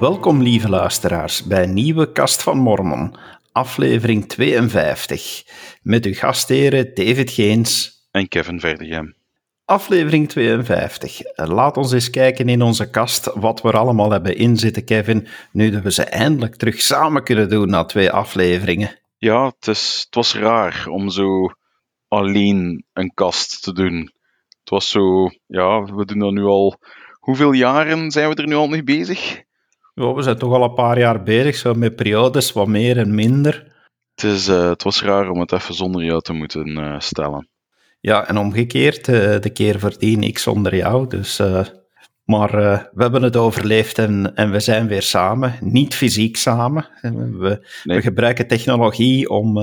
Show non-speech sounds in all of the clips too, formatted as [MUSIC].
Welkom, lieve luisteraars, bij een nieuwe Kast van Mormon, aflevering 52, met uw gastheren David Geens en Kevin Verdegem. Aflevering 52. Laat ons eens kijken in onze kast wat we er allemaal hebben inzitten, Kevin, nu dat we ze eindelijk terug samen kunnen doen na twee afleveringen. Ja, het, is, het was raar om zo alleen een kast te doen. Het was zo, ja, we doen dat nu al. Hoeveel jaren zijn we er nu al mee bezig? Ja, we zijn toch al een paar jaar bezig, zo met periodes wat meer en minder. Het, is, uh, het was raar om het even zonder jou te moeten uh, stellen. Ja, en omgekeerd, uh, de keer verdien ik zonder jou. Dus, maar we hebben het overleefd en, en we zijn weer samen. Niet fysiek samen. We, nee. we gebruiken technologie om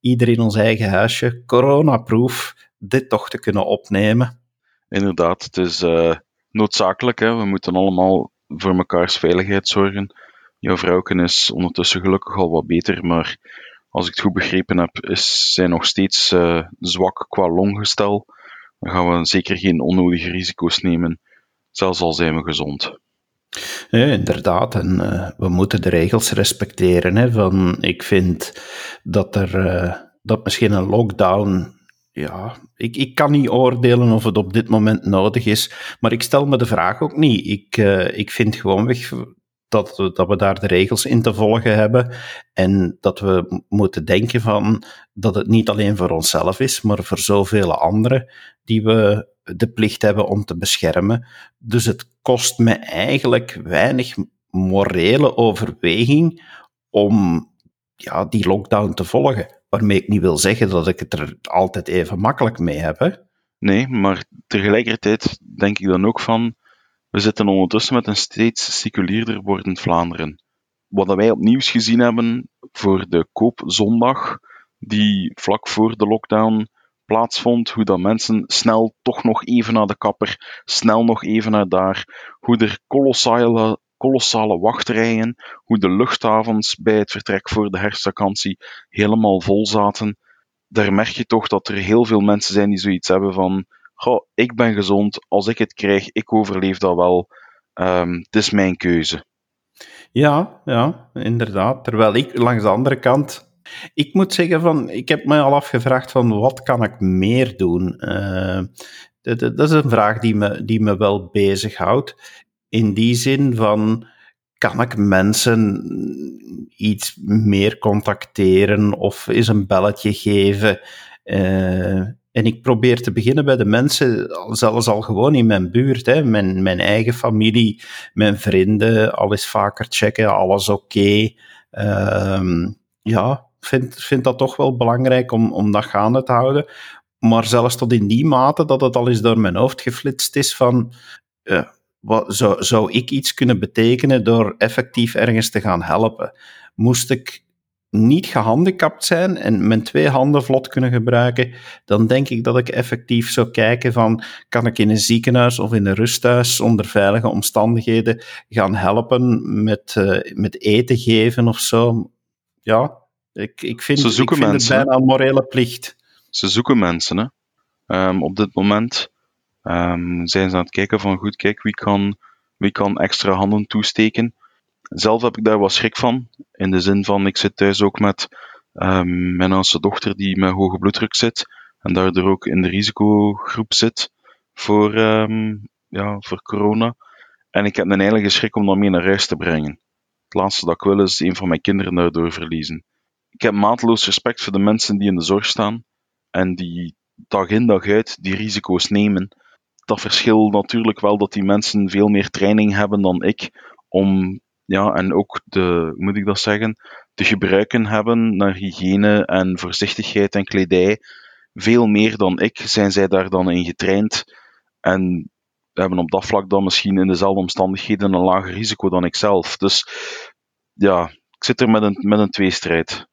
ieder in ons eigen huisje, coronaproof, dit toch te kunnen opnemen. Inderdaad, het is noodzakelijk. Hè? We moeten allemaal voor mekaars veiligheid zorgen. Jouw vrouwken is ondertussen gelukkig al wat beter, maar als ik het goed begrepen heb, is zij nog steeds uh, zwak qua longgestel. Dan gaan we zeker geen onnodige risico's nemen, zelfs al zijn we gezond. Ja, inderdaad, en uh, we moeten de regels respecteren. Hè, van, ik vind dat er uh, dat misschien een lockdown ja, ik, ik kan niet oordelen of het op dit moment nodig is, maar ik stel me de vraag ook niet. Ik, uh, ik vind gewoonweg dat, dat we daar de regels in te volgen hebben en dat we moeten denken van dat het niet alleen voor onszelf is, maar voor zoveel anderen die we de plicht hebben om te beschermen. Dus het kost me eigenlijk weinig morele overweging om ja, die lockdown te volgen. Waarmee ik niet wil zeggen dat ik het er altijd even makkelijk mee heb. Hè? Nee, maar tegelijkertijd denk ik dan ook van. We zitten ondertussen met een steeds seculierder wordend Vlaanderen. Wat wij opnieuw gezien hebben voor de koopzondag, die vlak voor de lockdown plaatsvond, hoe dat mensen snel toch nog even naar de kapper, snel nog even naar daar, hoe er kolossale kolossale wachtrijen, hoe de luchthavens bij het vertrek voor de herfstvakantie helemaal vol zaten. Daar merk je toch dat er heel veel mensen zijn die zoiets hebben van goh, ik ben gezond, als ik het krijg, ik overleef dat wel. Um, het is mijn keuze. Ja, ja, inderdaad. Terwijl ik langs de andere kant ik moet zeggen van, ik heb me al afgevraagd van wat kan ik meer doen? Uh, dat, dat, is een vraag die me, die me wel bezighoudt in die zin van, kan ik mensen iets meer contacteren of eens een belletje geven? Uh, en ik probeer te beginnen bij de mensen, zelfs al gewoon in mijn buurt, hè, mijn, mijn eigen familie, mijn vrienden, alles vaker checken, alles oké. Okay. Uh, ja, vind, vind dat toch wel belangrijk om, om dat gaande te houden. Maar zelfs tot in die mate dat het al eens door mijn hoofd geflitst is van... Uh, wat, zou, zou ik iets kunnen betekenen door effectief ergens te gaan helpen? Moest ik niet gehandicapt zijn en mijn twee handen vlot kunnen gebruiken, dan denk ik dat ik effectief zou kijken van, kan ik in een ziekenhuis of in een rusthuis onder veilige omstandigheden gaan helpen met, uh, met eten geven of zo? Ja, ik, ik vind, Ze zoeken ik vind mensen, het bijna een morele plicht. Ze zoeken mensen, hè. Um, op dit moment um, zijn ze aan het kijken van goed, kijk, wie kan, wie kan extra handen toesteken. Zelf heb ik daar wat schrik van, in de zin van, ik zit thuis ook met um, mijn oudste dochter die met hoge bloeddruk zit, en daardoor ook in de risicogroep zit voor, um, ja, voor corona. En ik heb een heilige schrik om dat mee naar huis te brengen. Het laatste dat ik wil is een van mijn kinderen daardoor verliezen. Ik heb mateloos respect voor de mensen die in de zorg staan en die dag in dag uit die risico's nemen dat verschil natuurlijk wel dat die mensen veel meer training hebben dan ik om, ja, en ook de, hoe moet ik dat zeggen, te gebruiken hebben naar hygiëne en voorzichtigheid en kledij. Veel meer dan ik zijn zij daar dan in getraind en hebben op dat vlak dan misschien in dezelfde omstandigheden een lager risico dan ik zelf. Dus ja, ik zit er met een, met een tweestrijd.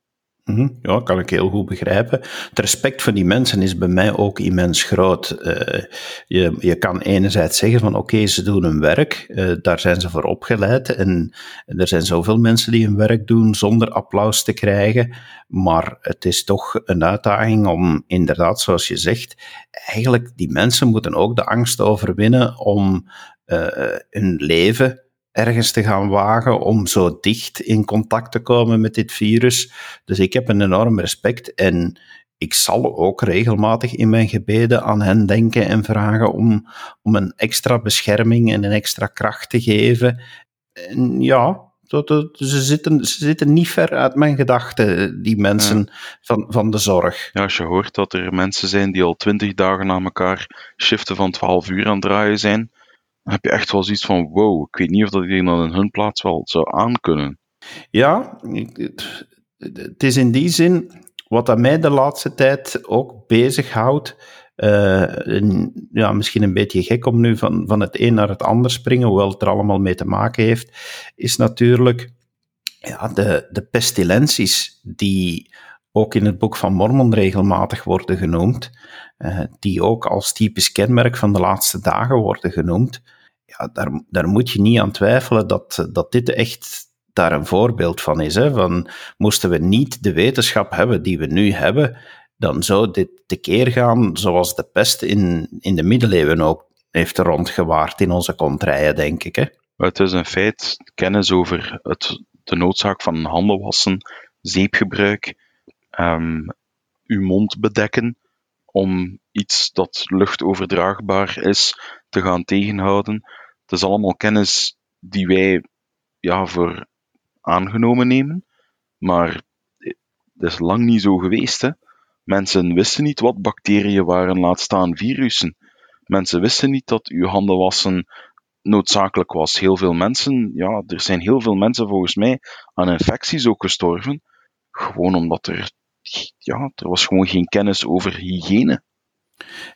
Mhm. Ja, kan ik heel goed begrijpen. Het respect voor die mensen is bij mij ook immens groot. Uh, je, je kan enerzijds zeggen van oké, ze doen hun werk, uh, daar zijn ze voor opgeleid en er zijn zoveel mensen die hun werk doen zonder applaus te krijgen, maar het is toch een uitdaging om inderdaad, zoals je zegt, eigenlijk die mensen moeten ook de angst overwinnen om uh, hun leven ergens te gaan wagen om zo dicht in contact te komen met dit virus. Dus ik heb een enorm respect en ik zal ook regelmatig in mijn gebeden aan hen denken en vragen om, om een extra bescherming en een extra kracht te geven. En ja, ze, zitten, ze zitten niet ver uit mijn gedachten, die mensen van, van de zorg. Ja, als je hoort dat er mensen zijn die al twintig dagen na elkaar shiften van 12 uur aan het draaien zijn, dan heb je echt wel zoiets van: wow, ik weet niet of dat ik dan in hun plaats wel zou aankunnen. Ja, het is in die zin wat dat mij de laatste tijd ook bezighoudt. Uh, ja, misschien een beetje gek om nu van, van het een naar het ander springen, hoewel het er allemaal mee te maken heeft, is natuurlijk ja, de, de pestilenties die ook in het Boek van Mormon regelmatig worden genoemd, uh, die ook als typisch kenmerk van de laatste dagen worden genoemd. Ja, daar, daar moet je niet aan twijfelen dat, dat dit echt daar een voorbeeld van is. Hè? Van, moesten we niet de wetenschap hebben die we nu hebben, dan zou dit tekeer gaan zoals de pest in, in de middeleeuwen ook heeft rondgewaard in onze kontrijen, denk ik. Hè? Het is een feit, kennis over het, de noodzaak van handen wassen, zeepgebruik, um, uw mond bedekken om iets dat luchtoverdraagbaar is te gaan tegenhouden. Het is allemaal kennis die wij ja, voor aangenomen nemen, maar dat is lang niet zo geweest. Hè? Mensen wisten niet wat bacteriën waren, laat staan virussen. Mensen wisten niet dat uw handen wassen noodzakelijk was. Heel veel mensen, ja, er zijn heel veel mensen volgens mij aan infecties ook gestorven. Gewoon omdat er, ja, er was gewoon geen kennis over hygiëne.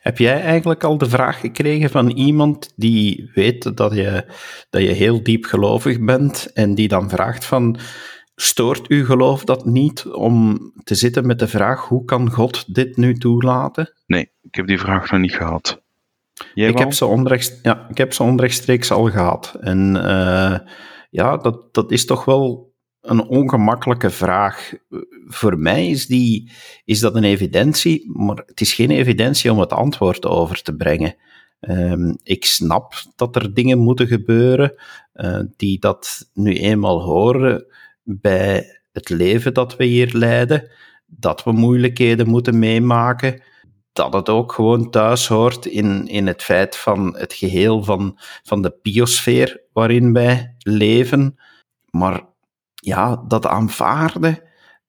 Heb jij eigenlijk al de vraag gekregen van iemand die weet dat je, dat je heel diep gelovig bent en die dan vraagt van, stoort uw geloof dat niet om te zitten met de vraag, hoe kan God dit nu toelaten? Nee, ik heb die vraag nog niet gehad. Jij ik, heb ze ja, ik heb ze onrechtstreeks al gehad. En uh, ja, dat, dat is toch wel een ongemakkelijke vraag. Voor mij is, die, is dat een evidentie, maar het is geen evidentie om het antwoord over te brengen. Um, ik snap dat er dingen moeten gebeuren uh, die dat nu eenmaal horen bij het leven dat we hier leiden, dat we moeilijkheden moeten meemaken, dat het ook gewoon thuis hoort in, in het feit van het geheel van, van de biosfeer waarin wij leven. Maar ja, dat aanvaarden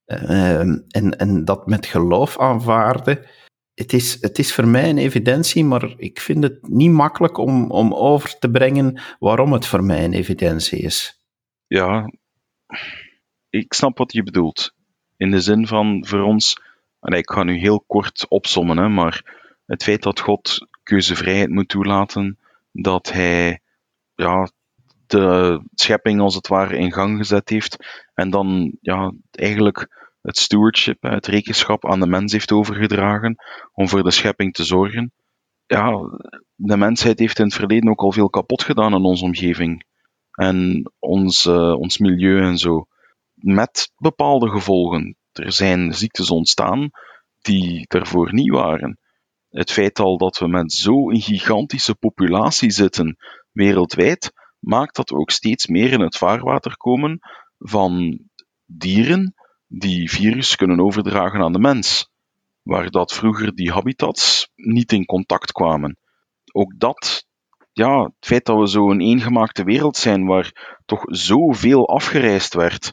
uh, en, en dat met geloof aanvaarden, het is, het is voor mij een evidentie, maar ik vind het niet makkelijk om, om over te brengen waarom het voor mij een evidentie is. Ja, ik snap wat je bedoelt. In de zin van voor ons, en ik ga nu heel kort opsommen, hè, maar het feit dat God keuzevrijheid moet toelaten, dat hij ja, de schepping als het ware in gang gezet heeft en dan ja, eigenlijk het stewardship, het rekenschap aan de mens heeft overgedragen om voor de schepping te zorgen. Ja, de mensheid heeft in het verleden ook al veel kapot gedaan in onze omgeving en ons, uh, ons milieu en zo. Met bepaalde gevolgen. Er zijn ziektes ontstaan die daarvoor niet waren. Het feit al dat we met zo'n gigantische populatie zitten wereldwijd, maakt dat we ook steeds meer in het vaarwater komen van dieren die virus kunnen overdragen aan de mens, waar dat vroeger die habitats niet in contact kwamen. Ook dat, ja, het feit dat we zo een eengemaakte wereld zijn waar toch zoveel afgereisd werd,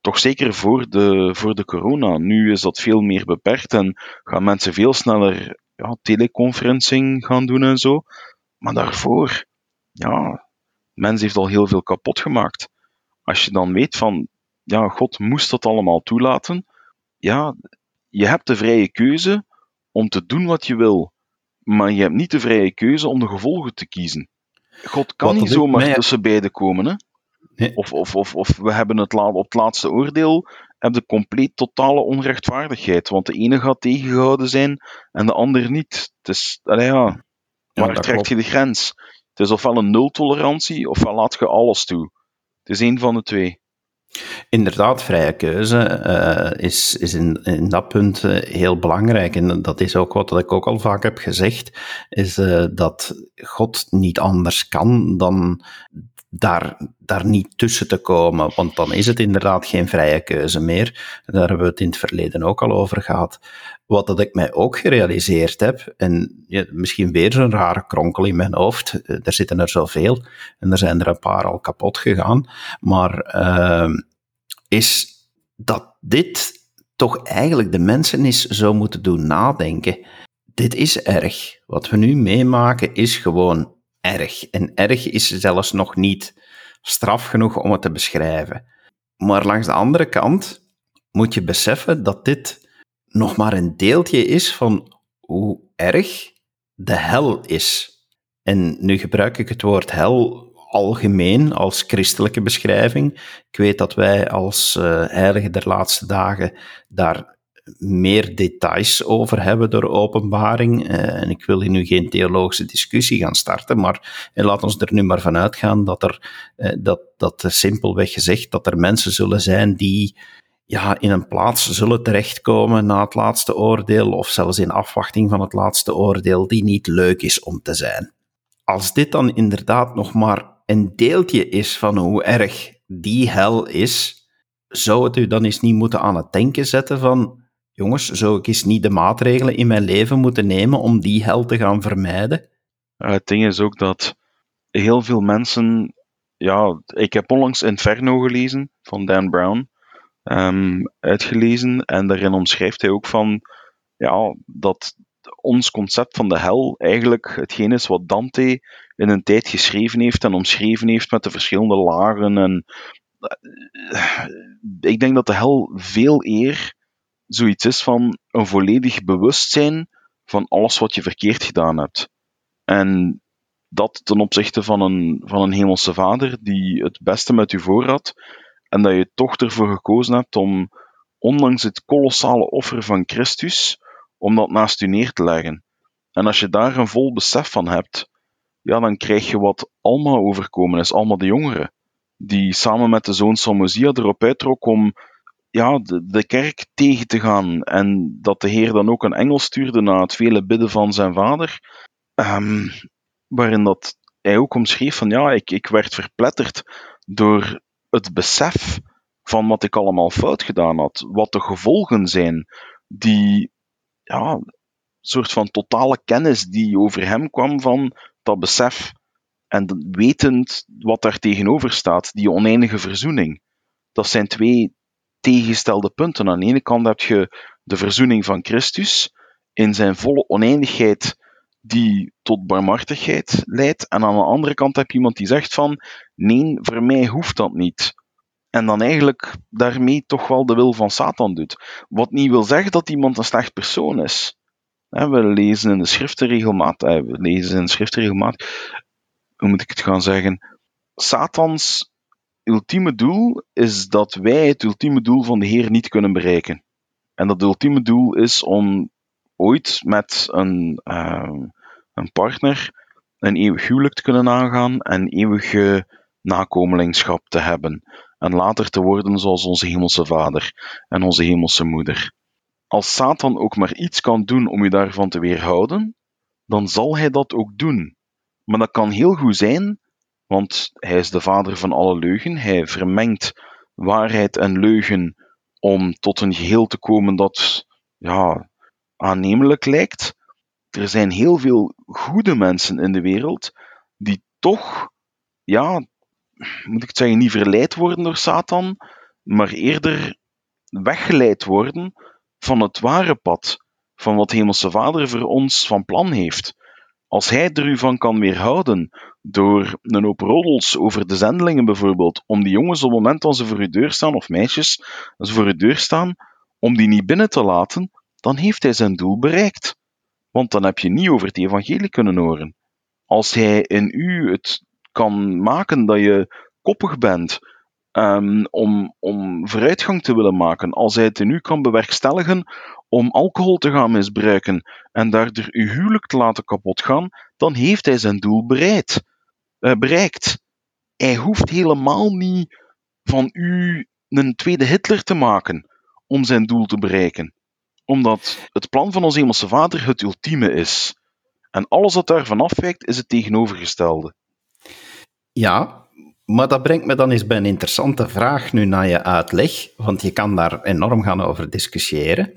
toch zeker voor de, voor de corona. Nu is dat veel meer beperkt en gaan mensen veel sneller ja, teleconferencing gaan doen en zo. Maar daarvoor, ja, mens heeft al heel veel kapot gemaakt. Als je dan weet van, ja, God moest dat allemaal toelaten, ja, je hebt de vrije keuze om te doen wat je wil, maar je hebt niet de vrije keuze om de gevolgen te kiezen. God kan niet zomaar tussen beiden komen, hè? Of, of, of, of we hebben het op het laatste oordeel hebben de compleet totale onrechtvaardigheid, want de ene gaat tegengehouden zijn en de ander niet. Het is, allee, ja, waar trekt je de grens? Het is ofwel een nultolerantie, ofwel laat je alles toe. Het is één van de twee. Inderdaad, vrije keuze uh, is, is in, in dat punt uh, heel belangrijk. En dat is ook wat ik ook al vaak heb gezegd, is uh, dat God niet anders kan dan daar, daar niet tussen te komen, want dan is het inderdaad geen vrije keuze meer. Daar hebben we het in het verleden ook al over gehad. Wat dat ik mij ook gerealiseerd heb, en ja, misschien weer zo'n rare kronkel in mijn hoofd, eh, er zitten er zoveel, en er zijn er een paar al kapot gegaan, maar uh, is dat dit toch eigenlijk de mensen is zou moeten doen nadenken. Dit is erg. Wat we nu meemaken is gewoon erg. En erg is zelfs nog niet straf genoeg om het te beschrijven. Maar langs de andere kant moet je beseffen dat dit nog maar een deeltje is van hoe erg de hel is. En nu gebruik ik het woord hel algemeen als christelijke beschrijving. Ik weet dat wij als uh, heilige der laatste dagen daar meer details over hebben door openbaring. Uh, en ik wil hier nu geen theologische discussie gaan starten, maar uh, laat ons er nu maar van uitgaan dat er, dat, dat simpelweg gezegd, dat er mensen zullen zijn die ja, in een plaats zullen terechtkomen na het laatste oordeel, of zelfs in afwachting van het laatste oordeel, die niet leuk is om te zijn. Als dit dan inderdaad nog maar een deeltje is van hoe erg die hel is, zou het u dan eens niet moeten aan het denken zetten van, jongens, zou ik eens niet de maatregelen in mijn leven moeten nemen om die hel te gaan vermijden? het ding is ook dat heel veel mensen, ja, ik heb onlangs Inferno gelezen van Dan Brown, um, uitgelezen, en daarin omschrijft hij ook van, ja, dat ons concept van de hel eigenlijk hetgeen is wat Dante in een tijd geschreven heeft en omschreven heeft met de verschillende lagen. En, eh, ik denk dat de hel veel eer zoiets is van een volledig bewustzijn van alles wat je verkeerd gedaan hebt. En dat ten opzichte van een, van een hemelse vader die het beste met u voor had, en dat je toch ervoor gekozen hebt om, ondanks het kolossale offer van Christus, om dat naast u neer te leggen. En als je daar een vol besef van hebt, ja, dan krijg je wat Alma overkomen is, Alma de jongere, die samen met de zoon Salmosia erop uittrok om ja, de, kerk tegen te gaan. En dat de Heer dan ook een engel stuurde na het vele bidden van zijn vader, um, waarin dat hij ook omschreef van ja, ik, ik werd verpletterd door het besef van wat ik allemaal fout gedaan had, wat de gevolgen zijn die ja, soort van totale kennis die over hem kwam van dat besef en wetend wat daar tegenover staat, die oneindige verzoening. Dat zijn twee tegengestelde punten. Aan de ene kant heb je de verzoening van Christus in zijn volle oneindigheid die tot barmhartigheid leidt. En aan de andere kant heb je iemand die zegt van nee, voor mij hoeft dat niet. En dan eigenlijk daarmee toch wel de wil van Satan doet. Wat niet wil zeggen dat iemand een slecht persoon is. We lezen in de schriften regelmatig, eh, we lezen in de schriften regelmatig, hoe moet ik het gaan zeggen? Satans ultieme doel is dat wij het ultieme doel van de Heer niet kunnen bereiken. En dat ultieme doel is om ooit met een, uh, een partner een eeuwig huwelijk te kunnen aangaan en eeuwige nakomelingschap te hebben. En later te worden zoals onze hemelse vader en onze hemelse moeder als Satan ook maar iets kan doen om je daarvan te weerhouden, dan zal hij dat ook doen. Maar dat kan heel goed zijn, want hij is de vader van alle leugen. Hij vermengt waarheid en leugen om tot een geheel te komen dat ja, aannemelijk lijkt. Er zijn heel veel goede mensen in de wereld die toch, ja, moet ik zeggen, niet verleid worden door Satan, maar eerder weggeleid worden van het ware pad, van wat Hemelse Vader voor ons van plan heeft. Als Hij er u van kan weerhouden, door een hoop roddels over de zendelingen bijvoorbeeld, om die jongens op het moment dat ze voor uw deur staan, of meisjes, als ze voor uw deur staan, om die niet binnen te laten, dan heeft Hij zijn doel bereikt. Want dan heb je niet over het evangelie kunnen horen. Als Hij in u het kan maken dat je koppig bent, um, om, om vooruitgang te willen maken, als hij het in u kan bewerkstelligen om alcohol te gaan misbruiken en daardoor uw huwelijk te laten kapotgaan, dan heeft hij zijn doel bereid, uh, bereikt. Hij hoeft helemaal niet van u een tweede Hitler te maken om zijn doel te bereiken. Omdat het plan van onze Hemelse Vader het ultieme is. En alles wat daarvan afwijkt, is het tegenovergestelde. Ja, Maar dat brengt me dan eens bij een interessante vraag nu naar je uitleg, want je kan daar enorm gaan over discussiëren.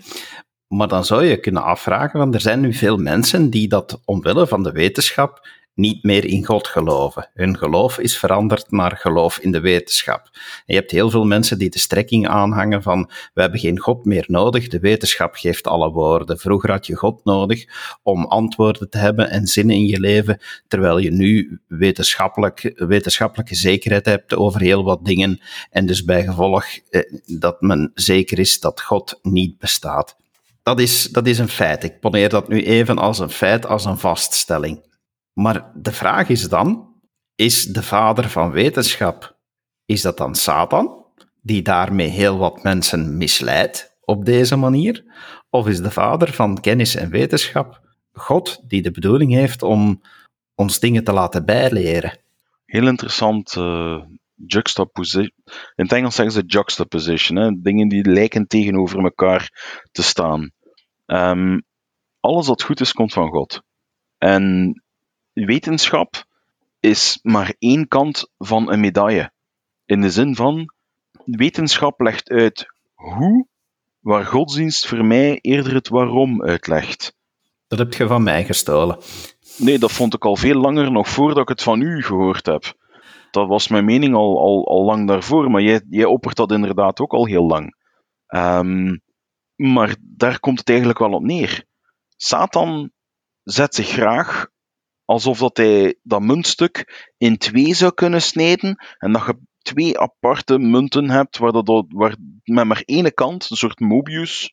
Maar dan zou je kunnen afvragen, want er zijn nu veel mensen die dat omwille van de wetenschap niet meer in God geloven. Hun geloof is veranderd naar geloof in de wetenschap. En je hebt heel veel mensen die de strekking aanhangen van we hebben geen God meer nodig, de wetenschap geeft alle woorden. Vroeger had je God nodig om antwoorden te hebben en zinnen in je leven, terwijl je nu wetenschappelijk, wetenschappelijke zekerheid hebt over heel wat dingen en dus bij gevolg eh, dat men zeker is dat God niet bestaat. Dat is, dat is een feit. Ik poneer dat nu even als een feit, als een vaststelling. Maar de vraag is dan, is de vader van wetenschap, is dat dan Satan, die daarmee heel wat mensen misleidt op deze manier? Of is de vader van kennis en wetenschap God, die de bedoeling heeft om ons dingen te laten bijleren? Heel interessant uh. In het Engels zeggen ze juxtaposition, dingen die lijken tegenover elkaar te staan. Um, alles wat goed is, komt van God. En wetenschap is maar één kant van een medaille. In de zin van, wetenschap legt uit hoe, waar godsdienst voor mij eerder het waarom uitlegt. Dat heb je van mij gestolen. Nee, dat vond ik al veel langer nog voordat ik het van u gehoord heb. Dat was mijn mening al, al, al lang daarvoor, maar jij, jij oppert dat inderdaad ook al heel lang. Um, maar daar komt het eigenlijk wel op neer. Satan zet zich graag alsof dat hij dat muntstuk in twee zou kunnen snijden en dat je twee aparte munten hebt waar, dat, waar met maar één kant, een soort Mobius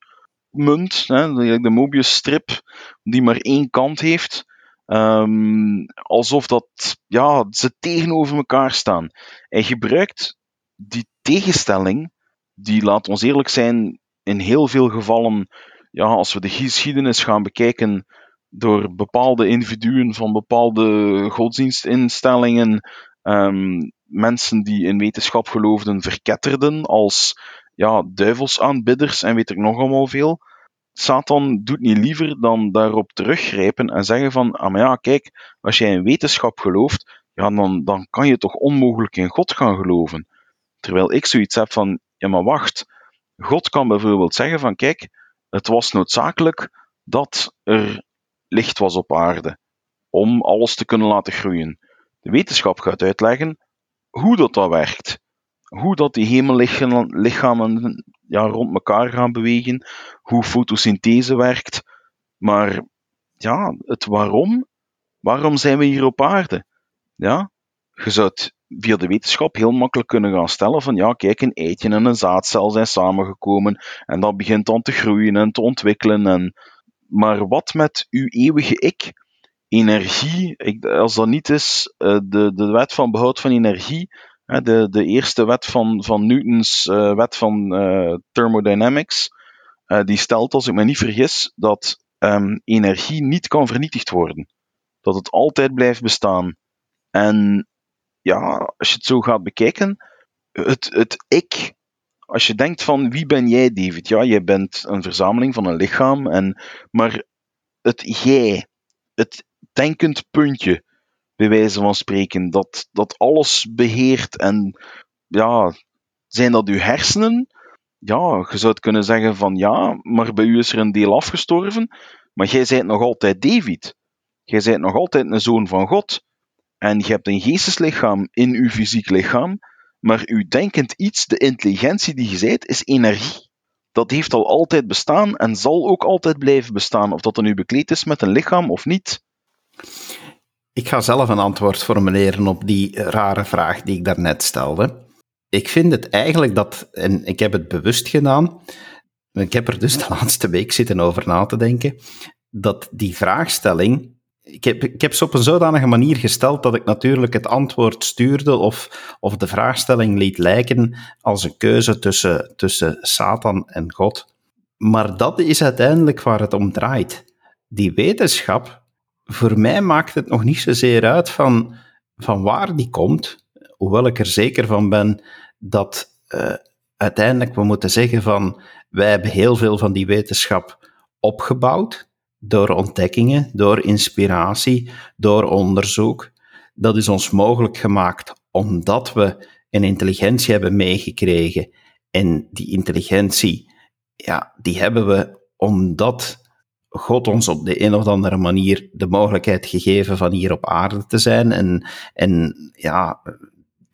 munt, hè, de Mobius strip, die maar één kant heeft. Um, alsof dat, ja, ze tegenover elkaar staan. Hij gebruikt die tegenstelling, die, laat ons eerlijk zijn, in heel veel gevallen, ja, als we de geschiedenis gaan bekijken, door bepaalde individuen van bepaalde godsdienstinstellingen, um, mensen die in wetenschap geloofden, verketterden als ja, duivelsaanbidders en weet ik nog allemaal veel. Satan doet niet liever dan daarop teruggrijpen en zeggen van, ah maar ja, kijk, als jij in wetenschap gelooft, ja, dan, dan kan je toch onmogelijk in God gaan geloven. Terwijl ik zoiets heb van, ja maar wacht, God kan bijvoorbeeld zeggen van kijk, het was noodzakelijk dat er licht was op aarde om alles te kunnen laten groeien. De wetenschap gaat uitleggen hoe dat, dat werkt. Hoe dat die hemellichamen ja, rond elkaar gaan bewegen, hoe fotosynthese werkt. Maar ja, het waarom, waarom zijn we hier op aarde? Ja, je zou via de wetenschap heel makkelijk kunnen gaan stellen van ja, kijk, een eitje en een zaadcel zijn samengekomen en dat begint dan te groeien en te ontwikkelen. En, maar wat met uw eeuwige ik? Energie, als dat niet is, eh, de, de wet van behoud van energie, de, de eerste wet van, van Newtons uh, wet van uh, thermodynamics, die stelt, als ik me niet vergis, dat um, energie niet kan vernietigd worden. Dat het altijd blijft bestaan. En ja, als je het zo gaat bekijken, het, het ik, als je denkt van wie ben jij, David? Ja, jij bent een verzameling van een lichaam, en, maar het jij, het denkend puntje, bij wijze van spreken, dat, dat alles beheert en ja, zijn dat uw hersenen? Ja, je zou kunnen zeggen van ja, maar bij u is er een deel afgestorven, maar jij bent nog altijd David. Jij bent nog altijd een zoon van God. En je hebt een geesteslichaam in uw fysiek lichaam, maar uw denkend iets, de intelligentie die je zijt, is energie. Dat heeft al altijd bestaan en zal ook altijd blijven bestaan, of dat er nu bekleed is met een lichaam of niet. Ik ga zelf een antwoord formuleren op die rare vraag die ik daarnet stelde. Ik vind het eigenlijk dat, en ik heb het bewust gedaan, ik heb er dus de laatste week zitten over na te denken, dat die vraagstelling ik heb, ik heb ze op een zodanige manier gesteld dat ik natuurlijk het antwoord stuurde of, of de vraagstelling liet lijken als een keuze tussen, tussen Satan en God. Maar dat is uiteindelijk waar het om draait. Die wetenschap, voor mij maakt het nog niet zozeer uit van, van waar die komt, hoewel ik er zeker van ben dat uh, uiteindelijk we moeten zeggen van wij hebben heel veel van die wetenschap opgebouwd door ontdekkingen, door inspiratie, door onderzoek. Dat is ons mogelijk gemaakt omdat we een intelligentie hebben meegekregen. En die intelligentie, ja, die hebben we omdat God ons op de een of andere manier de mogelijkheid gegeven van hier op aarde te zijn. En, en ja,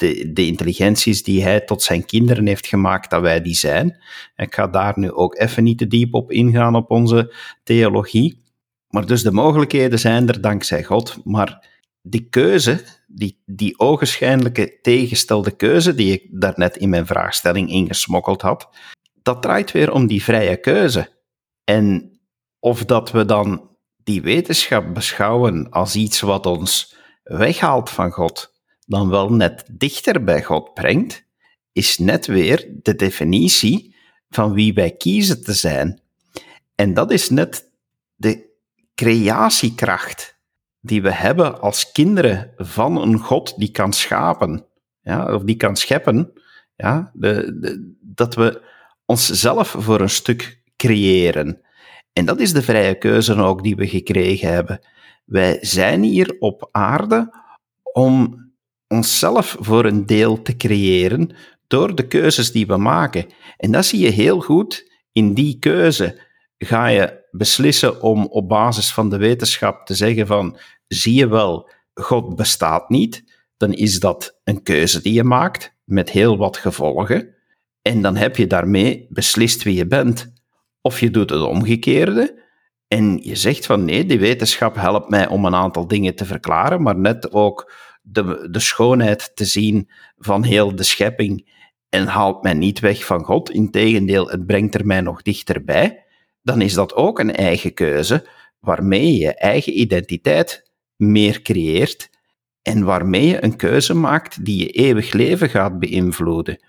de, de intelligenties die hij tot zijn kinderen heeft gemaakt, dat wij die zijn. Ik ga daar nu ook even niet te diep op ingaan op onze theologie. Maar dus de mogelijkheden zijn er dankzij God. Maar die keuze, die, die ogenschijnlijke tegenstelde keuze, die ik daarnet in mijn vraagstelling ingesmokkeld had, dat draait weer om die vrije keuze. En of dat we dan die wetenschap beschouwen als iets wat ons weghaalt van God, dan wel net dichter bij God brengt, is net weer de definitie van wie wij kiezen te zijn. En dat is net de creatiekracht die we hebben als kinderen van een God die kan schapen, ja, of die kan scheppen, ja, de, dat we onszelf voor een stuk creëren. En dat is de vrije keuze ook die we gekregen hebben. Wij zijn hier op aarde om onszelf voor een deel te creëren door de keuzes die we maken. En dat zie je heel goed in die keuze. Ga je beslissen om op basis van de wetenschap te zeggen van, zie je wel, God bestaat niet, dan is dat een keuze die je maakt met heel wat gevolgen. En dan heb je daarmee beslist wie je bent. Of je doet het omgekeerde en je zegt van nee, die wetenschap helpt mij om een aantal dingen te verklaren, maar net ook de, de schoonheid te zien van heel de schepping en haalt mij niet weg van God. Integendeel, het brengt er mij nog dichterbij. Dan is dat ook een eigen keuze waarmee je je eigen identiteit meer creëert en waarmee je een keuze maakt die je eeuwig leven gaat beïnvloeden.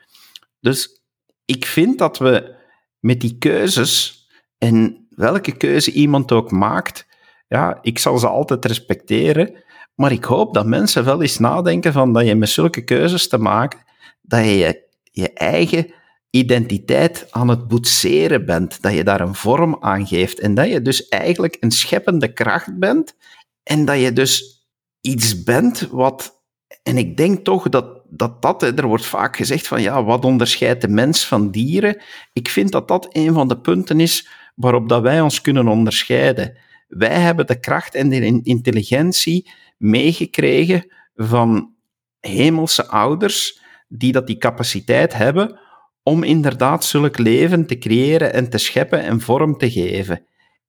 Dus ik vind dat we met die keuzes en welke keuze iemand ook maakt, ja, ik zal ze altijd respecteren, maar ik hoop dat mensen wel eens nadenken van dat je met zulke keuzes te maken, dat je je eigen identiteit aan het boetseren bent, dat je daar een vorm aan geeft en dat je dus eigenlijk een scheppende kracht bent en dat je dus iets bent wat, en ik denk toch dat dat, dat er wordt vaak gezegd van ja, wat onderscheidt de mens van dieren? Ik vind dat dat een van de punten is waarop dat wij ons kunnen onderscheiden. Wij hebben de kracht en de intelligentie meegekregen van hemelse ouders die dat die capaciteit hebben om inderdaad zulk leven te creëren en te scheppen en vorm te geven.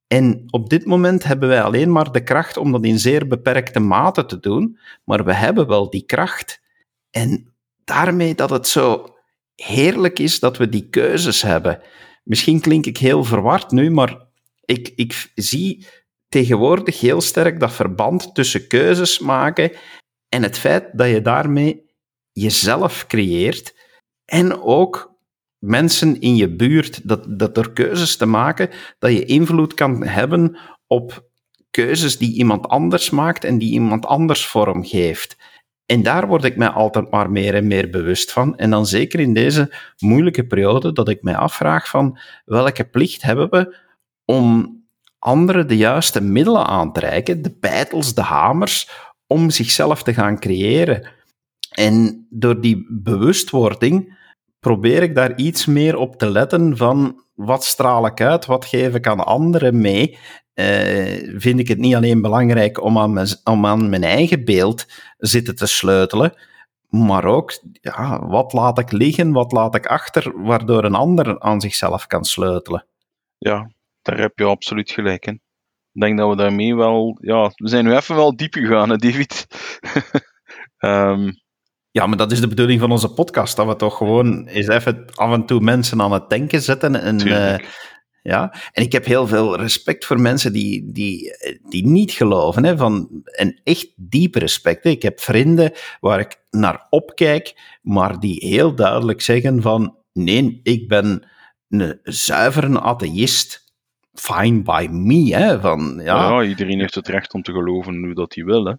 En op dit moment hebben wij alleen maar de kracht om dat in zeer beperkte mate te doen, maar we hebben wel die kracht. En daarmee dat het zo heerlijk is dat we die keuzes hebben. Misschien klink ik heel verward nu, maar ik, ik zie tegenwoordig heel sterk dat verband tussen keuzes maken en het feit dat je daarmee jezelf creëert en ook mensen in je buurt, dat, dat door keuzes te maken, dat je invloed kan hebben op keuzes die iemand anders maakt en die iemand anders vorm geeft. En daar word ik mij altijd maar meer en meer bewust van. En dan zeker in deze moeilijke periode, dat ik mij afvraag van welke plicht hebben we om anderen de juiste middelen aan te reiken, de beitels, de hamers, om zichzelf te gaan creëren. En door die bewustwording probeer ik daar iets meer op te letten van wat straal ik uit, wat geef ik aan anderen mee. Uh, vind ik het niet alleen belangrijk om aan, mijn, om aan mijn eigen beeld zitten te sleutelen, maar ook ja, wat laat ik liggen, wat laat ik achter, waardoor een ander aan zichzelf kan sleutelen. Ja, daar heb je absoluut gelijk in. Ik denk dat we daarmee wel, ja, we zijn nu even wel diep gegaan, David. um, [LAUGHS] Ja, maar dat is de bedoeling van onze podcast. Dat we toch gewoon eens even af en toe mensen aan het denken zetten. En, uh, ja. en ik heb heel veel respect voor mensen die, die, die niet geloven. Hè, van, en echt diep respect. Ik heb vrienden waar ik naar opkijk, maar die heel duidelijk zeggen van nee, ik ben een zuivere atheïst. Fine by me. Hè, van, ja. ja, iedereen heeft het recht om te geloven hoe dat hij wil. Hè.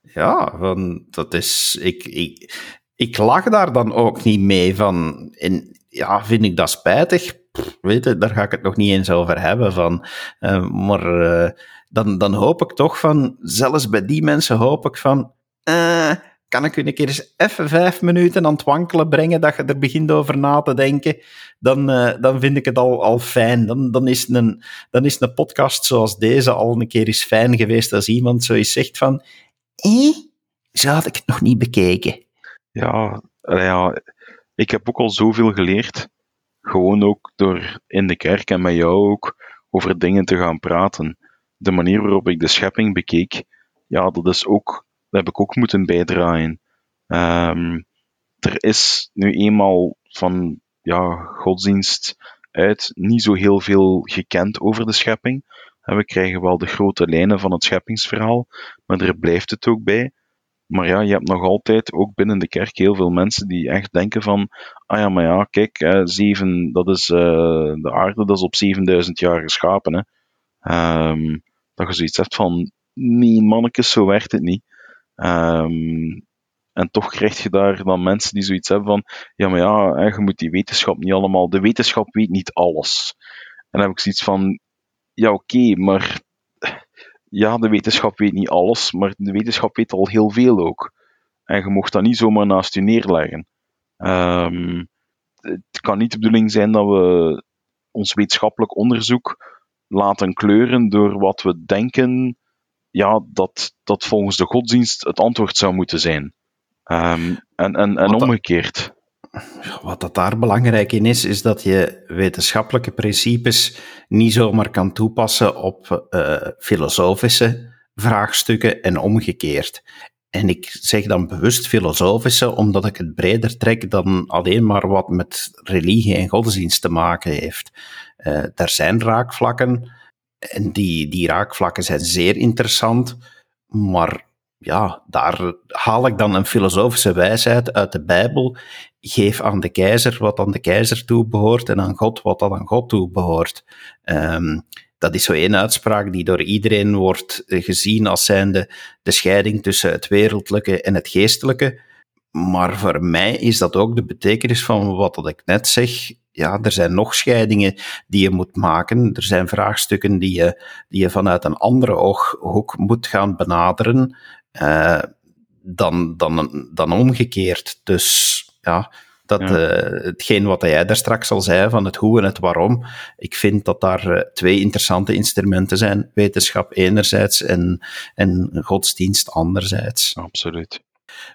Ja, van, dat is. Ik, ik, ik lach daar dan ook niet mee van. En ja, vind ik dat spijtig? weet je, daar ga ik het nog niet eens over hebben. Van, uh, maar uh, dan, dan hoop ik toch van, zelfs bij die mensen hoop ik van. Uh, kan ik u een keer eens even vijf minuten aan het wankelen brengen, dat je er begint over na te denken, dan, dan vind ik het al, al fijn. Dan, dan, is een, dan is een podcast zoals deze al een keer eens fijn geweest als iemand zoiets zegt van, eh, zo had ik het nog niet bekeken. Ja, ja, ik heb ook al zoveel geleerd. Gewoon ook door in de kerk en met jou ook over dingen te gaan praten. De manier waarop ik de schepping bekeek, ja, dat is ook dat heb ik ook moeten bijdragen. Um, er is nu eenmaal van ja, godsdienst uit niet zo heel veel gekend over de schepping. We krijgen wel de grote lijnen van het scheppingsverhaal, maar er blijft het ook bij. Maar ja, je hebt nog altijd, ook binnen de kerk, heel veel mensen die echt denken van, ah ja, maar ja, kijk, hè, zeven, dat is, uh, de aarde dat is op 7000 jaar geschapen. Hè. Um, dat je zoiets hebt van, nee mannetjes, zo werkt het niet. Um, en toch krijg je daar dan mensen die zoiets hebben van, ja, maar ja, je moet die wetenschap niet allemaal, de wetenschap weet niet alles. En dan heb ik zoiets van, ja, oké, maar ja, de wetenschap weet niet alles, maar de wetenschap weet al heel veel ook. En je mocht dat niet zomaar naast je neerleggen. Um, het kan niet de bedoeling zijn dat we ons wetenschappelijk onderzoek laten kleuren door wat we denken ja, dat, dat volgens de godsdienst het antwoord zou moeten zijn. Um, en en, en omgekeerd. Wat dat daar belangrijk in is, is dat je wetenschappelijke principes niet zomaar kan toepassen op uh, filosofische vraagstukken en omgekeerd. En ik zeg dan bewust filosofische, omdat ik het breder trek dan alleen maar wat met religie en godsdienst te maken heeft. Uh, er zijn raakvlakken, en die, die raakvlakken zijn zeer interessant, maar ja, daar haal ik dan een filosofische wijsheid uit de Bijbel. Geef aan de keizer wat aan de keizer toebehoort en aan God wat dat aan God toebehoort. Um, dat is zo één uitspraak die door iedereen wordt gezien als zijnde de scheiding tussen het wereldlijke en het geestelijke. Maar voor mij is dat ook de betekenis van wat ik net zeg ja, er zijn nog scheidingen die je moet maken. Er zijn vraagstukken die je, die je vanuit een andere ooghoek moet gaan benaderen uh, dan, dan, dan omgekeerd. Dus ja, dat, ja. Uh, hetgeen wat jij daar straks al zei, van het hoe en het waarom, ik vind dat daar uh, twee interessante instrumenten zijn. Wetenschap enerzijds en, en godsdienst anderzijds. Absoluut.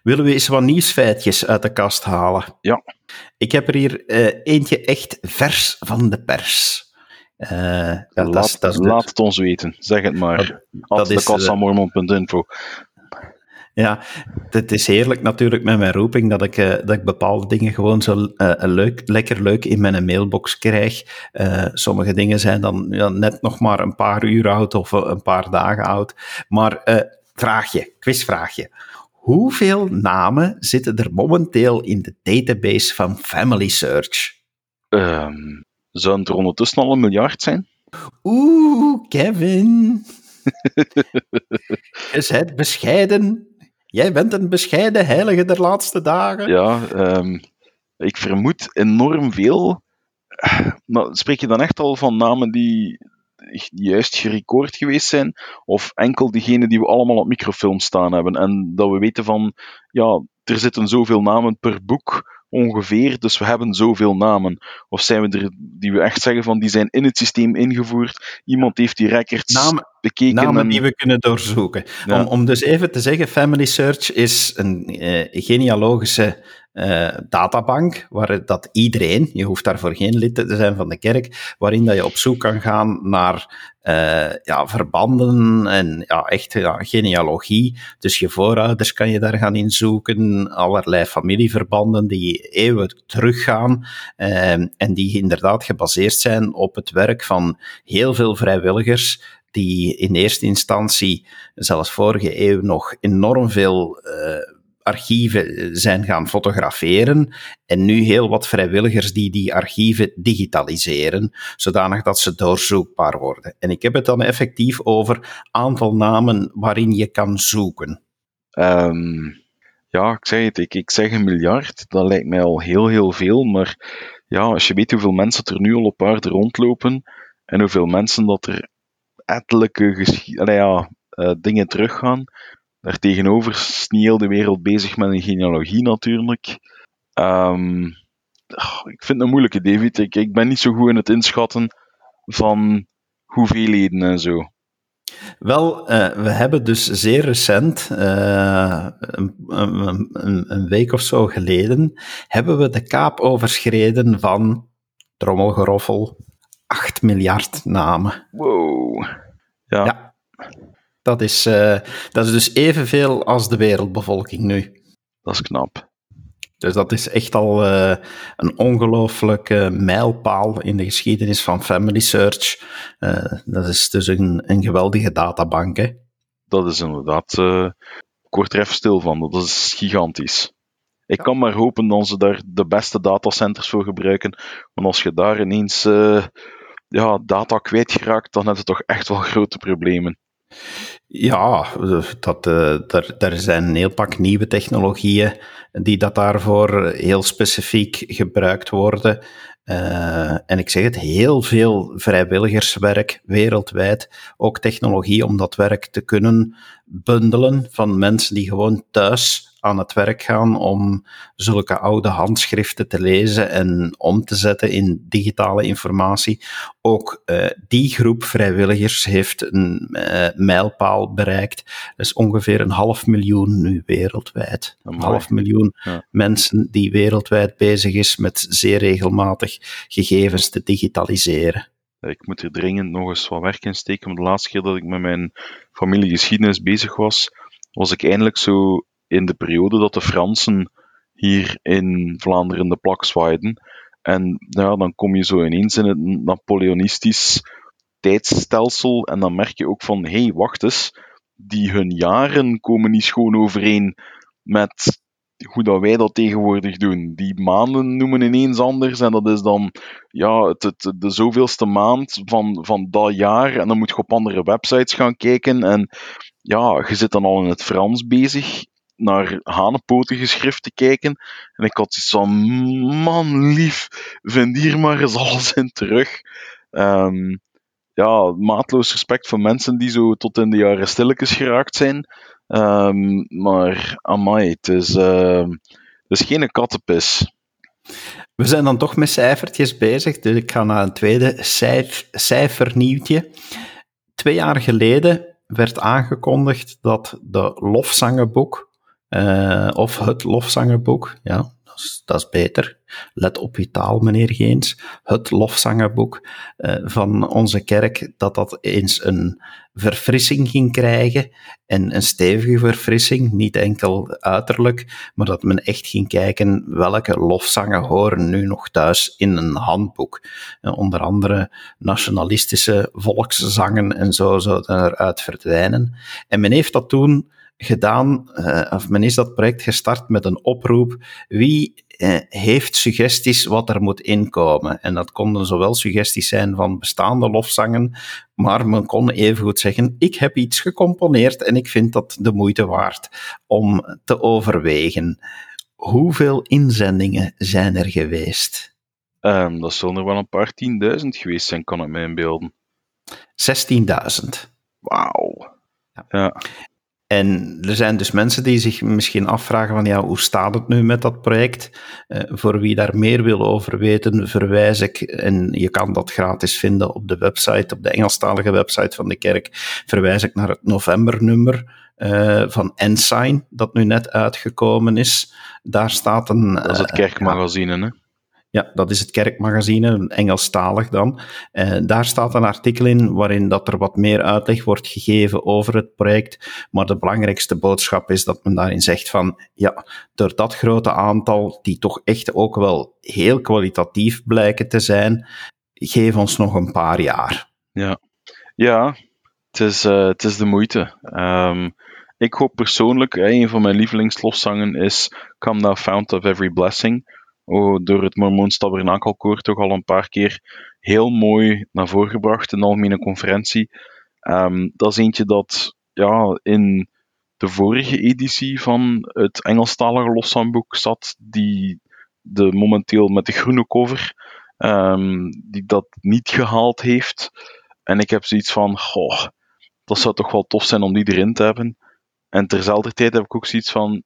Willen we eens wat nieuwsfeitjes uit de kast halen? Ja. Ik heb er hier uh, eentje echt vers van de pers. Uh, ja, laat, dat is, dat is laat het ons weten, zeg het maar. Dat, dat Ja, het is heerlijk natuurlijk met mijn roeping dat ik, uh, dat ik bepaalde dingen gewoon zo uh, leuk, lekker leuk in mijn mailbox krijg. Uh, sommige dingen zijn dan ja, net nog maar een paar uur oud of een paar dagen oud. Maar vraagje, quizvraagje. Hoeveel namen zitten er momenteel in de database van Family Search? Um, zou het er ondertussen al een miljard zijn? Oeh, Kevin. [LAUGHS] Je bent bescheiden. Jij bent een bescheiden heilige der laatste dagen. Ja, um, ik vermoed enorm veel. Maar spreek je dan echt al van namen die, juist gerecord geweest zijn, of enkel diegenen die we allemaal op microfilm staan hebben. En dat we weten van, ja, er zitten zoveel namen per boek ongeveer, dus we hebben zoveel namen. Of zijn we er die we echt zeggen van, die zijn in het systeem ingevoerd, iemand heeft die records namen, bekeken. Namen en... die we kunnen doorzoeken. Ja. Om, om dus even te zeggen, Family Search is een uh, genealogische uh, databank, waar dat iedereen, je hoeft daarvoor geen lid te zijn van de kerk, waarin dat je op zoek kan gaan naar uh, ja, verbanden en ja, echt ja, genealogie. Dus je voorouders kan je daar gaan inzoeken, allerlei familieverbanden die eeuwen teruggaan uh, en die inderdaad gebaseerd zijn op het werk van heel veel vrijwilligers die in eerste instantie, zelfs vorige eeuw, nog enorm veel uh, archieven zijn gaan fotograferen en nu heel wat vrijwilligers die die archieven digitaliseren, zodanig dat ze doorzoekbaar worden. En ik heb het dan effectief over aantal namen waarin je kan zoeken. Um, ja, ik zeg het, ik, ik zeg een miljard, dat lijkt mij al heel, heel veel, maar ja, als je weet hoeveel mensen er nu al op aarde rondlopen en hoeveel mensen dat er ettelijke ja, uh, dingen teruggaan, Daartegenover is niet heel de wereld bezig met een genealogie natuurlijk. Ehm, ik vind het een moeilijke, David. Ik, ik ben niet zo goed in het inschatten van hoeveelheden en zo. Wel, uh, we hebben dus zeer recent, uh, een, een, een, week of zo geleden, hebben we de kaap overschreden van, trommelgeroffel, 8 miljard namen. Wow. Ja. ja. Dat, is, uh, dat is dus evenveel als de wereldbevolking nu. Dat is knap. Dus dat is echt al uh, een ongelooflijke mijlpaal in de geschiedenis van Family Search. Uh, dat is dus een, een geweldige databank. Hè? Dat is inderdaad, uh, ik word er even stil van, dat is gigantisch. Ik kan maar hopen dat ze daar de beste datacenters voor gebruiken. Want als je daar ineens ja, data kwijtgeraakt, dan heb je toch echt wel grote problemen. Ja, dat, uh, daar, zijn een heel pak nieuwe technologieën die dat daarvoor heel specifiek gebruikt worden. Uh, en ik zeg het, heel veel vrijwilligerswerk wereldwijd, ook technologie om dat werk te kunnen bundelen van mensen die gewoon thuis aan het werk gaan om zulke oude handschriften te lezen en om te zetten in digitale informatie. Ook uh, die groep vrijwilligers heeft een uh, mijlpaal bereikt. Dat is ongeveer een half miljoen nu wereldwijd. Een half miljoen ja. mensen die wereldwijd bezig is met zeer regelmatig gegevens te digitaliseren. Ik moet er dringend nog eens wat werk in steken. de laatste keer dat ik met mijn familiegeschiedenis bezig was, was ik eindelijk zo in de periode dat de Fransen hier in Vlaanderen de plak zwaaiden. En ja, dan kom je zo ineens in het Napoleonistisch tijdsstelsel en dan merk je ook van, hé, hey, wacht eens, die hun jaren komen niet schoon overeen met hoe dat wij dat tegenwoordig doen. Die maanden noemen ineens anders en dat is dan ja, het, de zoveelste maand van, van dat jaar en dan moet je op andere websites gaan kijken en ja, je zit dan al in het Frans bezig naar hanenpoten geschrift te kijken. En ik had iets van, man lief, vind hier maar eens alles in terug. Um, ja, maatloos respect voor mensen die zo tot in de jaren stilletjes geraakt zijn. Um, maar amai, het is, uh, het is geen kattenpis. We zijn dan toch met cijfertjes bezig, dus ik ga naar een tweede cijf cijfernieuwtje. Twee jaar geleden werd aangekondigd dat de Lofzangenboek uh, of het lofzangerboek, ja, dat is, dat is, beter. Let op je taal, meneer Geens. Het lofzangerboek uh, van onze kerk, dat dat eens een verfrissing ging krijgen. En een stevige verfrissing, niet enkel uiterlijk, maar dat men echt ging kijken welke lofzangen horen nu nog thuis in een handboek. Uh, onder andere nationalistische volkszangen en zo zouden eruit verdwijnen. En men heeft dat toen gedaan, uh, of men is dat project gestart met een oproep. Wie uh, heeft suggesties wat er moet inkomen? En dat konden zowel suggesties zijn van bestaande lofzangen, maar men kon evengoed zeggen: Ik heb iets gecomponeerd en ik vind dat de moeite waard om te overwegen. Hoeveel inzendingen zijn er geweest? Um, dat zullen er wel een paar tienduizend geweest zijn, kan ik mij inbeelden. 16.000. Wauw. Ja. ja. En er zijn dus mensen die zich misschien afvragen van ja, hoe staat het nu met dat project? Uh, voor wie daar meer wil over weten, verwijs ik, en je kan dat gratis vinden op de website, op de Engelstalige website van de kerk, verwijs ik naar het novembernummer uh, van Ensign, dat nu net uitgekomen is. Daar staat een... Dat is het eh, kerkmagazine, hè? Ja, dat is het kerkmagazine, Engelstalig dan. Uh, daar staat een artikel in waarin dat er wat meer uitleg wordt gegeven over het project. Maar de belangrijkste boodschap is dat men daarin zegt van, ja, door dat grote aantal, die toch echt ook wel heel kwalitatief blijken te zijn, geef ons nog een paar jaar. Ja, ja het, is, uh, het is de moeite. Um, ik hoop persoonlijk, een van mijn lievelingslofzangen is Come Thou Fount of Every Blessing oh, door het Mormoons Tabernakelkoor toch al een paar keer heel mooi naar voren gebracht in de algemene conferentie. Um, dat is eentje dat ja, in de vorige editie van het Engelstalige loszangboek zat, die de, momenteel met de groene cover, um, die dat niet gehaald heeft. En ik heb zoiets van, goh, dat zou toch wel tof zijn om die erin te hebben. En terzelfde tijd heb ik ook zoiets van,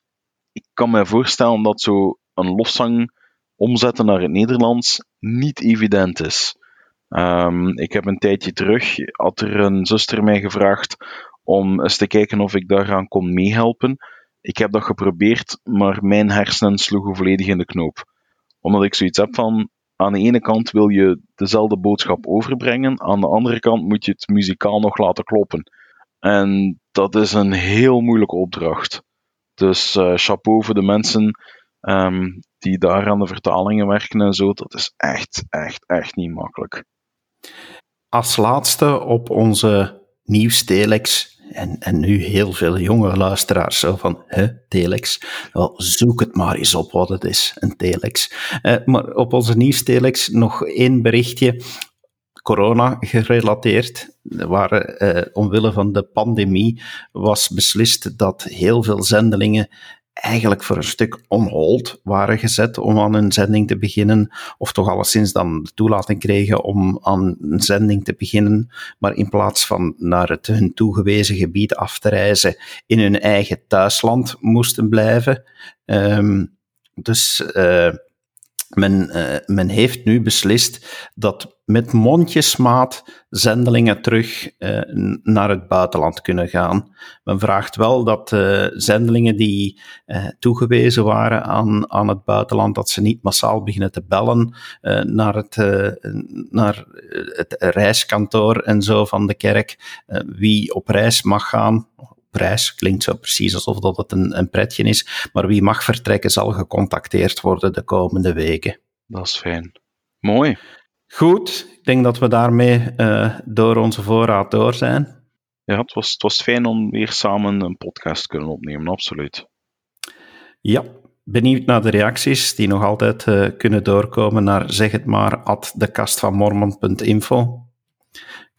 ik kan me voorstellen dat zo een loszang omzetten naar het Nederlands niet evident is. Ehm, ik heb een tijdje terug, had er een zuster mij gevraagd om eens te kijken of ik daaraan kon meehelpen. Ik heb dat geprobeerd, maar mijn hersenen sloegen volledig in de knoop. Omdat ik zoiets heb van, aan de ene kant wil je dezelfde boodschap overbrengen, aan de andere kant moet je het muzikaal nog laten kloppen. En dat is een heel moeilijke opdracht. Dus uh, chapeau voor de mensen um, die daar aan de vertalingen werken en zo. Dat is echt, echt, echt niet makkelijk. Als laatste op onze nieuwstelex en, en nu heel veel jonge luisteraars zo van, hè, telex? Wel, zoek het maar eens op wat het is, een telex. Uh, maar op onze nieuwstelex nog één berichtje corona gerelateerd. Waar, uh, omwille van de pandemie was beslist dat heel veel zendelingen eigenlijk voor een stuk on hold waren gezet om aan een zending te beginnen, of toch alleszins dan de toelating kregen om aan een zending te beginnen, maar in plaats van naar het hun toegewezen gebied af te reizen, in hun eigen thuisland moesten blijven. Um, dus uh, men, uh, men heeft nu beslist dat met mondjesmaat zendelingen terug uh, naar het buitenland kunnen gaan. Men vraagt wel dat uh, zendelingen die toegewezen waren aan, aan het buitenland, dat ze niet massaal beginnen te bellen naar, het, naar het reiskantoor en zo van de kerk. wie op reis mag gaan, prijs. Klinkt zo precies alsof dat het een, een pretje is. Maar wie mag vertrekken zal gecontacteerd worden de komende weken. Dat is fijn. Mooi. Goed, ik denk dat we daarmee uh, door onze voorraad door zijn. Ja, het was, het was fijn om weer samen een podcast te kunnen opnemen, absoluut. Ja, benieuwd naar de reacties die nog altijd uh, kunnen doorkomen naar zeg het maar at dekastvanmormon.info.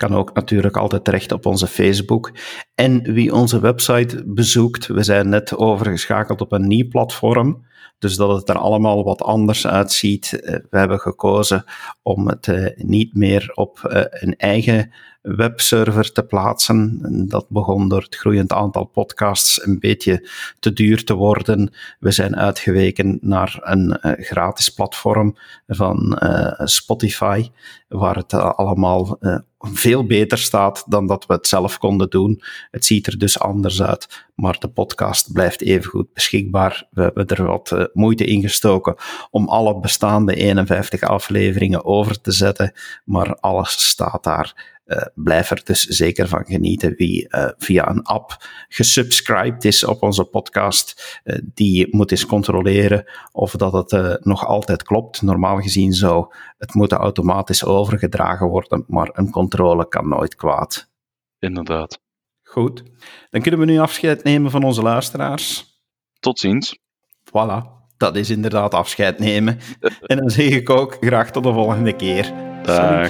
Kan ook natuurlijk altijd terecht op onze Facebook. En wie onze website bezoekt, we zijn net overgeschakeld op een nieuw platform. Dus dat het er allemaal wat anders uitziet. Eh, we hebben gekozen om het eh, niet meer op eh, een eigen webserver te plaatsen. Dat begon door het groeiend aantal podcasts een beetje te duur te worden. We zijn uitgeweken naar een gratis platform van Spotify, waar het allemaal veel beter staat dan dat we het zelf konden doen. Het ziet er dus anders uit, maar de podcast blijft even goed beschikbaar. We hebben er wat moeite in gestoken om alle bestaande 51 afleveringen over te zetten, maar alles staat daar. Uh, blijf er dus zeker van genieten. Wie uh, via een app gesubscribed is op onze podcast, uh, die moet eens controleren of dat het nog altijd klopt. Normaal gezien zou het moeten automatisch overgedragen worden, maar een controle kan nooit kwaad. Inderdaad. Goed. Dan kunnen we nu afscheid nemen van onze luisteraars. Tot ziens. Voilà. Dat is inderdaad afscheid nemen. [LAUGHS] en dan zeg ik ook graag tot de volgende keer. Dag.